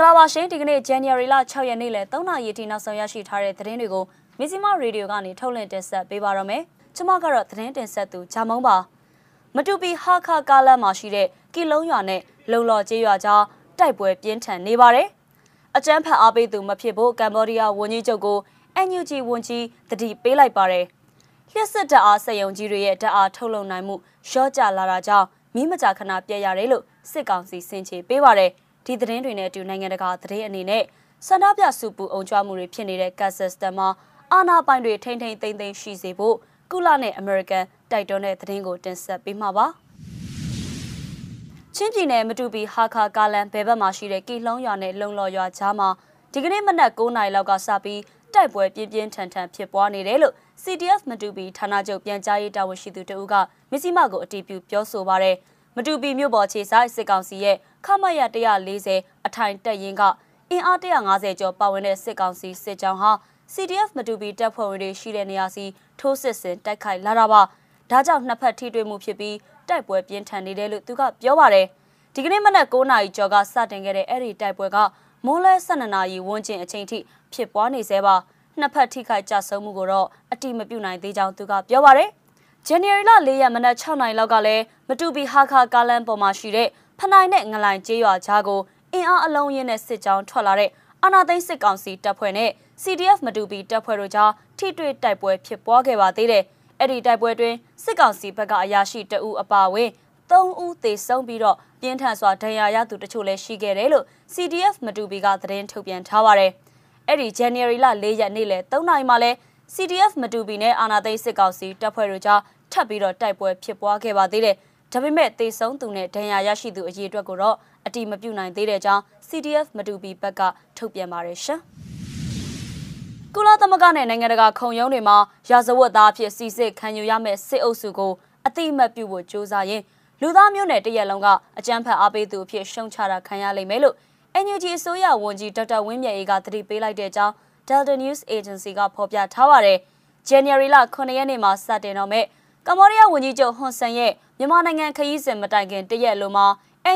င်္ဂလာပါရှင်ဒီကနေ့ January လ6ရက်နေ့လယ်3နာရီထိနောက်ဆုံးရရှိထားတဲ့သတင်းတွေကိုမီဇီမာရေဒီယိုကနေထုတ်လွှင့်တင်ဆက်ပေးပါရမယ်။ကျွန်မကတော့သတင်းတင်ဆက်သူဂျာမုံပါ။မတူပီဟာခါကားလမ်းမှာရှိတဲ့ကီလုံးရွာနဲ့လုံလော်ကျေးရွာကြားတိုက်ပွဲပြင်းထန်နေပါတယ်။အကြမ်းဖက်အားပေးသူမဖြစ်ဖို့ကမ်ဘောဒီးယားဝန်ကြီးချုပ်ကို NUG ဝန်ကြီးတတိပေးလိုက်ပါတယ်။လျှက်စစ်တပ်အားစက်ယုံကြီးတွေရဲ့တပ်အားထုတ်လုပ်နိုင်မှုရှော့ကျလာတာကြောင့်မိမကြာခဏပြက်ရတယ်လို့စစ်ကောင်စီစင်ချေပေးပါတယ်။ ဒီသတင်းတွေနဲ့အတူနိုင်ငံတကာသတင်းအနေနဲ့ဆန္ဒပြစုပူအောင်ကြွမှုတွေဖြစ်နေတဲ့ကတ်ဆက်စတန်မှာအာနာပိုင်တွေထိမ့်ထိမ့်သိမ့်သိမ့်ရှိစေဖို့ကုလနဲ့အမေရိကန်တိုက်တွန်းတဲ့သတင်းကိုတင်ဆက်ပေးမှာပါချင်းပြည်နယ်မတူပီဟာခါကာလန်ဘဲဘက်မှာရှိတဲ့ကီလုံးရွာနဲ့လုံလော်ရွာကြားမှာဒီကနေ့မနက်9:00နာရီလောက်ကစပြီးတိုက်ပွဲပြင်းပြင်းထန်ထန်ဖြစ်ပွားနေတယ်လို့ CDF မတူပီဌာနချုပ်ပြန်ကြားရေးတာဝန်ရှိသူတဦးကမစ္စည်းမကိုအတည်ပြုပြောဆိုပါရယ် မတူပီမြို့ပေါ်ခြေဆိုင်စစ်ကောင်စီရဲ့ခမရ140အထိုင်တက်ရင်ကအင်အား150ကျော်ပါဝင်တဲ့စစ်ကောင်စီစစ်ကြောင်းဟာ CDF မတူပီတပ်ဖွဲ့ဝင်တွေရှိတဲ့နေရာစီထိုးစစ်ဆင်တိုက်ခိုက်လာတာပါဒါကြောင့်နှစ်ဖက်ထိတွေ့မှုဖြစ်ပြီးတိုက်ပွဲပြင်းထန်နေတယ်လို့သူကပြောပါတယ်ဒီကနေ့မနက်9:00နာရီကျော်ကစတင်ခဲ့တဲ့အဲ့ဒီတိုက်ပွဲကမိုးလဲ12နာရီဝန်းကျင်အချိန်ထိဖြစ်ပွားနေသေးပါနှစ်ဖက်ထိခိုက်ကြဆုံးမှုကိုတော့အတိမပြုနိုင်သေးကြောင်းသူကပြောပါတယ်။ January လ4ရက်မနက်6နာရီလောက်ကလည်းမတူပီဟာခါကားလန်ပေါ်မှာရှိတဲ့ဖနိုင်နဲ့ငလိုင်ကျေးရွာကြားကိုအင်အားအလုံးရင်းနဲ့စစ်ကြောင်းထွက်လာတဲ့အာနာသိန်းစစ်ကောင်စီတပ်ဖွဲ့နဲ့ CDF မတူပီတပ်ဖွဲ့တို့ကြားထိတွေ့တိုက်ပွဲဖြစ်ပွားခဲ့ပါသေးတယ်။အဲ့ဒီတိုက်ပွဲတွင်စစ်ကောင်စီဘက်ကအရာရှိတအူအပါဝင်3ဦးသေဆုံးပြီးတော့ပြင်းထန်စွာဒဏ်ရာရသူတချို့လည်းရှိခဲ့တယ်လို့ CDF မတူပီကသတင်းထုတ်ပြန်ထားပါတယ်။အဲ့ဒီ January လ4ရက်နေ့လယ်3နာရီမှာလဲ CDF မတူပီနဲ့အာနာသိန်းစစ်ကောင်စီတပ်ဖွဲ့တို့ကြားထပ်ပြီးတော့တိုက်ပွဲဖြစ်ပွားခဲ့ပါသေးတယ်။ဒါပေမဲ့တေဆုံးသူနဲ့ဒဏ်ရာရရှိသူအရေးအတွက်ကိုတော့အတိမပြုနိုင်သေးတဲ့အကြောင်း CDF မတူပီဘက်ကထုတ်ပြန်ပါတယ်ရှင်။ကုလသမဂ္ဂနဲ့နိုင်ငံတကာခုံရုံးတွေမှာရာဇဝတ်သားဖြစ်စီစစ်ခံယူရမယ့်စစ်အုပ်စုကိုအတိအမှတ်ပြုဖို့ကြိုးစားရင်လူသားမျိုးနဲ့တရက်လုံးကအကြမ်းဖက်အားပေးသူအဖြစ်ရှုံချတာခံရလိမ့်မယ်လို့ NUG အစိုးရဝန်ကြီးဒေါက်တာဝင်းမြတ်အေးကသတိပေးလိုက်တဲ့အကြောင်း Delta News Agency ကဖော်ပြထားပါတယ်။ January လ9ရက်နေ့မှာစတင်တော့မဲ့ကမ္ဘောဒီးယားဝန်ကြီးချုပ်ဟွန်ဆန်ရဲ့မြန်မာနိုင်ငံခရီးစဉ်မတိုင်ခင်တရက်လိုမှာ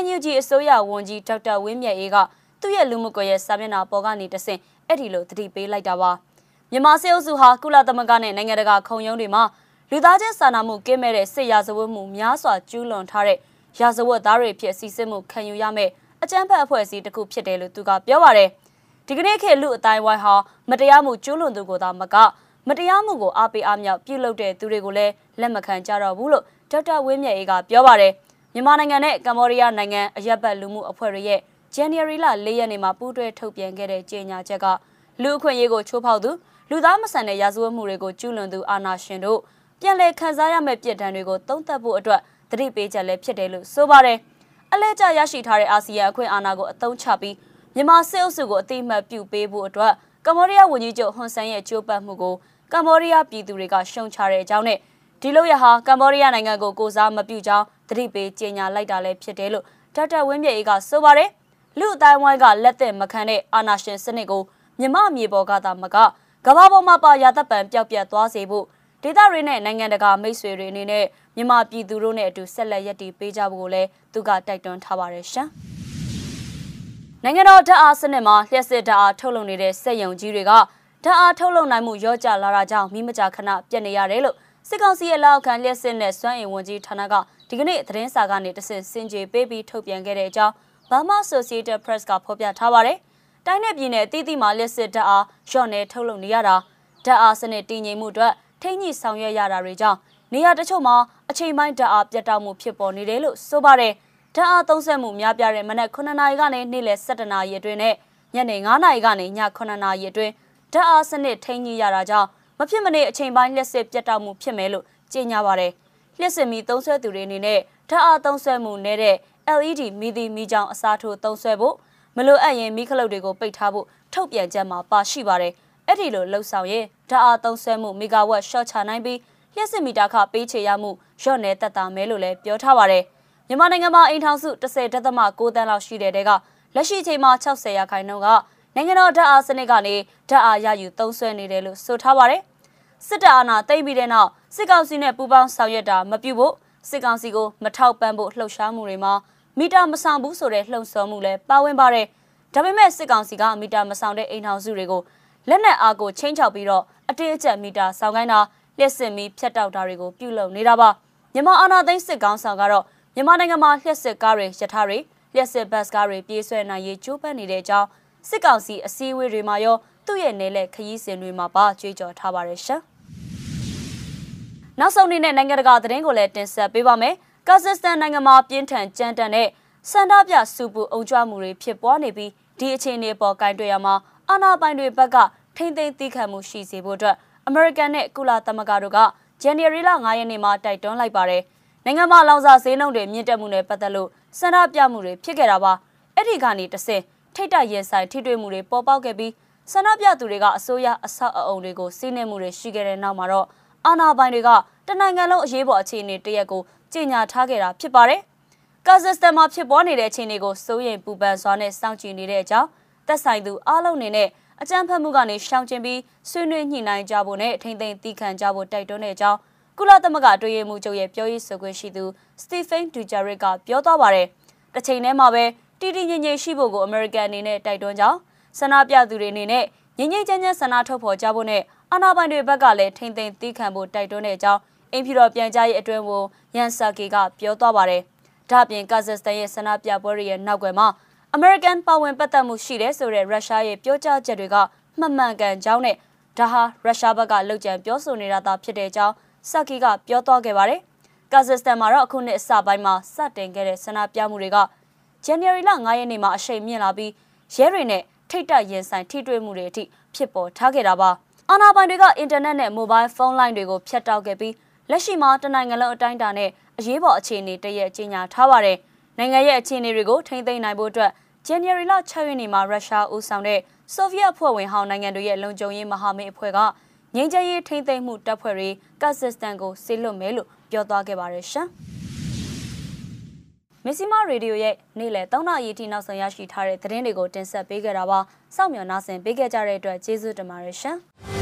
NUG အစိုးရဝန်ကြီးဒေါက်တာဝင်းမြတ်အေးကသူ့ရဲ့လူမှုကွန်ရက်စာမျက်နှာပေါ်ကနေတဆင့်အဲ့ဒီလိုသတိပေးလိုက်တာပါမြန်မာစစ်အုပ်စုဟာကုလသမဂ္ဂနဲ့နိုင်ငံတကာခုံရုံးတွေမှာလူသားချင်းစာနာမှုကင်းမဲ့တဲ့စစ်ရာဇဝတ်မှုများစွာကျူးလွန်ထားတဲ့ရာဇဝတ်သားတွေဖြစ်စီစစ်မှုခံယူရမယ့်အကြမ်းဖက်အဖွဲ့အစည်းတစ်ခုဖြစ်တယ်လို့သူကပြောပါတယ် ဒီကနေ့ခေတ်လူအတိုင်းဝိုင်းဟာမတရားမှုကျူးလွန်သူကိုသာမကမတရားမှုကိုအားပေးအားမြောက်ပြုလုပ်တဲ့သူတွေကိုလည်းလက်မခံကြတော့ဘူးလို့ဒေါက်တာဝင်းမြတ်အေးကပြောပါတယ်မြန်မာနိုင်ငံနဲ့ကမ္ဘောဒီးယားနိုင်ငံအရက်ဘတ်လူမှုအဖွဲ့တွေရဲ့ January လ၄ရက်နေ့မှာပူးတွဲထုတ်ပြန်ခဲ့တဲ့ကြေညာချက်ကလူအခွင့်အရေးကိုချိုးဖောက်သူလူသားမဆန်တဲ့ရာဇဝတ်မှုတွေကိုကျူးလွန်သူအာဏာရှင်တို့ပြန်လည်ခံစားရမယ့်ပြစ်ဒဏ်တွေကိုသုံးသပ်ဖို့အတွက်သတိပေးချက်လည်းဖြစ်တယ်လို့ဆိုပါတယ်အလဲကျရရှိထားတဲ့အာဆီယံအခွင့်အာဏာကိုအသုံးချပြီး မြန်မာစစ်အုပ်စုကိုအတိအမှတ်ပြုပေးဖို့အတွက်ကမ္ဘောဒီးယားဝန်ကြီးချုပ်ဟွန်ဆန်ရဲ့ကြိုးပမ်းမှုကိုကမ္ဘောဒီးယားပြည်သူတွေကရှုံချတဲ့အကြောင်းနဲ့ဒီလိုရဟာကမ္ဘောဒီးယားနိုင်ငံကိုကိုစားမပြုကြောင်းသတိပေးကြေညာလိုက်တာလည်းဖြစ်တယ်လို့ဒေါက်တာဝင်းမြတ်အေးကဆိုပါတယ်လူအတိုင်းဝိုင်းကလက်သက်မခံတဲ့အာနာရှင်စနစ်ကိုမြမအမြေပေါ်ကသာမကကမ္ဘာပေါ်မှာပါရသက်ပံပျောက်ပြတ်သွားစေဖို့ဒေသတွေနဲ့နိုင်ငံတကာမိတ်ဆွေတွေအနေနဲ့မြန်မာပြည်သူတို့နဲ့အတူဆက်လက်ရည်တည်ပေးကြဖို့ကိုလည်းသူကတိုက်တွန်းထားပါတယ်ရှင်။ နိုင်ငံတော်ဓာတ်အားစနစ်မှာလျှက်စစ်ဓာတ်အားထုတ်လုပ်နေတဲ့စက်ရုံကြီးတွေကဓာတ်အားထုတ်လုပ်နိုင်မှုရော့ကျလာတာကြောင့်မိမကြာခဏပြတ်နေရတယ်လို့စစ်ကောင်စီရဲ့လက်အောက်ခံလျှက်စစ်နဲ့စွမ်းအင်ဝန်ကြီးဌာနကဒီကနေ့သတင်းစာကနေတဆင့်စင်ကြေပေးပြီးထုတ်ပြန်ခဲ့တဲ့အကြောင်း Burma Associated Press ကဖော်ပြထားပါတယ်။တိုင်းနယ်ပြည်နယ်အသီးသီးမှာလျှက်စစ်ဓာတ်အားရော့နေထုတ်လုပ်နေရတာဓာတ်အားစနစ်တည်ငြိမ်မှုအတွက်ထိန်းညှိဆောင်ရွက်ရတာတွေကြောင့်နေရာတချို့မှာအချိန်ပိုင်းဓာတ်အားပြတ်တောက်မှုဖြစ်ပေါ်နေတယ်လို့ဆိုပါတယ်။ ဓာတ်အားသုံးစွဲမှုများပြားတဲ့မနက်9နာရီကနေနေ့လယ်7နာရီအတွင်းနဲ့ညနေ9နာရီကနေည9နာရီအတွင်းဓာတ်အားစနစ်ထိန်းညှိရတာကြောင့်မဖြစ်မနေအချိန်ပိုင်းလျှက်စစ်ပြတ်တောက်မှုဖြစ်မယ်လို့ကြေညာပါတယ်။လျှက်စစ်မီသုံးဆွဲသူတွေအနေနဲ့ဓာတ်အားသုံးဆွဲမှုနဲ့တဲ့ LED မီဒီမီကြောင်အစားထိုးသုံးဆွဲဖို့မလိုအပ်ရင်မီးခလုတ်တွေကိုပိတ်ထားဖို့ထုတ်ပြန်ချက်မှာပါရှိပါတယ်။အဲ့ဒီလိုလှုပ်ဆောင်ရင်ဓာတ်အားသုံးဆွဲမှုမီဂါဝက်ရှော့ချနိုင်ပြီးလျှက်စစ်မီတာခပေးချေရမှုရော့နေတက်တာမဲလို့လည်းပြောထားပါတယ်။ မြန်မာနိုင်ငံမှာအိမ်ထောင်စု10.6တန်းလောက်ရှိတဲ့တဲကလက်ရှိအချိန်မှာ60ရာခိုင်နှုန်းကနိုင်ငံတော်ဓာတ်အားစနစ်ကနေဓာတ်အားရယူသုံးစွဲနေတယ်လို့ဆိုထားပါတယ်။စစ်တပ်အာဏာသိမ်းပြီးတဲ့နောက်စစ်ကောင်စီနဲ့ပူးပေါင်းဆောင်ရွက်တာမပြုဖို့စစ်ကောင်စီကိုမထောက်ပံ့ဖို့လှုပ်ရှားမှုတွေမှာမီတာမဆောင်ဘူးဆိုတဲ့လှုံ့ဆော်မှုလည်းပါဝင်ပါတယ်။ဒဒါပေမဲ့စစ်ကောင်စီကမီတာမဆောင်တဲ့အိမ်ထောင်စုတွေကိုလက်နက်အားကိုချင်းချောက်ပြီးတော့အတင်းအကျပ်မီတာဆောင်ခိုင်းတာလျှက်စစ်မီဖြတ်တောက်တာတွေကိုပြုလုပ်နေတာပါမြန်မာအာဏာသိမ်းစစ်ကောင်ဆောင်ကတော့ မြန်မာနိုင်ငံမှာလျှက်စစ်ကားတွေရထားတွေလျှက်စစ်ဘတ်စ်ကားတွေပြေးဆွဲနိုင်ရေးကြိုးပမ်းနေတဲ့အကြောင်းစစ်ကောင်စီအစည်းအဝေးတွေမှာရောသူ့ရဲ့နယ်လက်ခရီးစဉ်တွေမှာပါကြွေးကြော်ထားပါတယ်ရှင်နောက်ဆုံးအနေနဲ့နိုင်ငံတကာသတင်းကိုလည်းတင်ဆက်ပေးပါမယ်ကာဇက်စတန်နိုင်ငံမှာပြင်းထန်ကြမ်းတမ်းတဲ့စန္ဒပြစူပူအုံကြွမှုတွေဖြစ်ပွားနေပြီးဒီအခြေအနေပေါ်ကင်တွေ့ရမှာအာဏာပိုင်တွေဘက်ကထိမ့်သိမ်းသိခံမှုရှိစေဖို့အတွက်အမေရိကန်နဲ့ကုလသမဂ္ဂတို့ကဇန်နဝါရီလ9ရက်နေ့မှာတိုက်တွန်းလိုက်ပါတယ်။ နိုင်ငံမှာလောင်စာဈေးနှုန်းတွေမြင့်တက်မှုနဲ့ပတ်သက်လို့စန္ဒပြမှုတွေဖြစ်ခဲ့တာပါ။အဲ့ဒီကနေတဆင့်ထိတ်တိုက်ရင်ဆိုင်ထိတွေ့မှုတွေပေါ်ပေါက်ခဲ့ပြီးဆန္ဒပြသူတွေကအစိုးရအဆောက်အအုံတွေကိုစီးနှင်းမှုတွေရှိခဲ့တဲ့နောက်မှာတော့အာဏာပိုင်တွေကတနိုင်ငံလုံးအရေးပေါ်အခြေအနေတရက်ကိုကြေညာထားခဲ့တာဖြစ်ပါတယ်။ကာဇက်စတန်မှာဖြစ်ပွားနေတဲ့အခြေအနေကိုစိုးရိမ်ပူပန်စွာနဲ့စောင့်ကြည့်နေတဲ့အကြောင်းသက်ဆိုင်သူအားလုံးအနေနဲ့အကြမ်းဖက်မှုကနေရှောင်ကျဉ်ပြီးဆွေးနွေးညှိနှိုင်းကြဖို့နဲ့ထိမ့်သိမ်းတီးခံကြဖို့တိုက်တွန်းတဲ့အကြောင်း ကုလသမဂ္ဂအတွင်းရေးမှူးချုပ်ရဲ့ပြောရေးဆိုခွင့်ရှိသူစတီဖင်ဒူဂျာရစ်ကပြောသွားပါတယ်။တစ်ချိန်တည်းမှာပဲတီတီငြိမ်ငြိမ်ရှိဖို့ကိုအမေရိကန်အနေနဲ့တိုက်တွန်းကြောင်းဆန္ဒပြသူတွေအနေနဲ့ငြိမ်ငြိမ်ချမ်းချမ်းဆန္ဒထုတ်ဖော်ကြဖို့နဲ့အာဏာပိုင်တွေဘက်ကလည်းထိမ့်သိမ်းတီးခံဖို့တိုက်တွန်းတဲ့အကြောင်းအင်ဖြူတော်ပြန်ကြားရေးအတွင်းဝန်ယန်ဆာကီကပြောသွားပါတယ်။ဒါ့အပြင်ကာဇက်စတန်ရဲ့ဆန္ဒပြပွဲတွေရဲ့နောက်ွယ်မှာအမေရိကန်ပါဝင်ပတ်သက်မှုရှိတဲ့ဆိုတဲ့ရုရှားရဲ့ပြောကြားချက်တွေကမှန်မှန်ကန်ကြောင်းနဲ့ဒါဟာရုရှားဘက်ကလှုပ်ကြံပြောဆိုနေတာသာဖြစ်တဲ့အကြောင်း ဆက်ကီကပြောသွားခဲ့ပါတယ်။ကာဇက်စတန်မှာတော့အခုနှစ်အစပိုင်းမှာစတင်ခဲ့တဲ့ဆန္ဒပြမှုတွေကဇန်နဝါရီလ9ရက်နေ့မှာအရှိန်မြင့်လာပြီးရဲတွေနဲ့ထိတ်တက်ရင်ဆိုင်ထိတွေ့မှုတွေအထိဖြစ်ပေါ်ထားခဲ့တာပါ။အာဏာပိုင်တွေကအင်တာနက်နဲ့မိုဘိုင်းဖုန်းလိုင်းတွေကိုဖျက်တောက်ခဲ့ပြီးလက်ရှိမှာတနိုင်ငံလုံးအတိုင်းအတာနဲ့အရေးပေါ်အခြေအနေတရက်ကြီးညာထားပါတယ်။နိုင်ငံရဲ့အခြေအနေတွေကိုထိန်းသိမ်းနိုင်ဖို့အတွက်ဇန်နဝါရီလ6ရက်နေ့မှာရုရှားဦးဆောင်တဲ့ဆိုဗီယက်အဖွဲ့ဝင်ဟောင်းနိုင်ငံတွေရဲ့လုံခြုံရေးမဟာမိတ်အဖွဲ့က ငြိမ်းချမ်းရေးထိန်းသိမ်းမှုတပ်ဖွဲ့တွေကာဇက်စတန်ကိုဆေးလွတ်မယ်လို့ပြောသွားခဲ့ပါတယ်ရှင်။မစ္စည်းမရေဒီယိုရဲ့နေ့လယ်3နာရီထိနောက်ဆုံးရရှိထားတဲ့သတင်းတွေကိုတင်ဆက်ပေးခဲ့တာပါ။စောင့်မျှော်နားဆင်ပေးခဲ့ကြတဲ့အတွက်ကျေးဇူးတင်ပါတယ်ရှင်။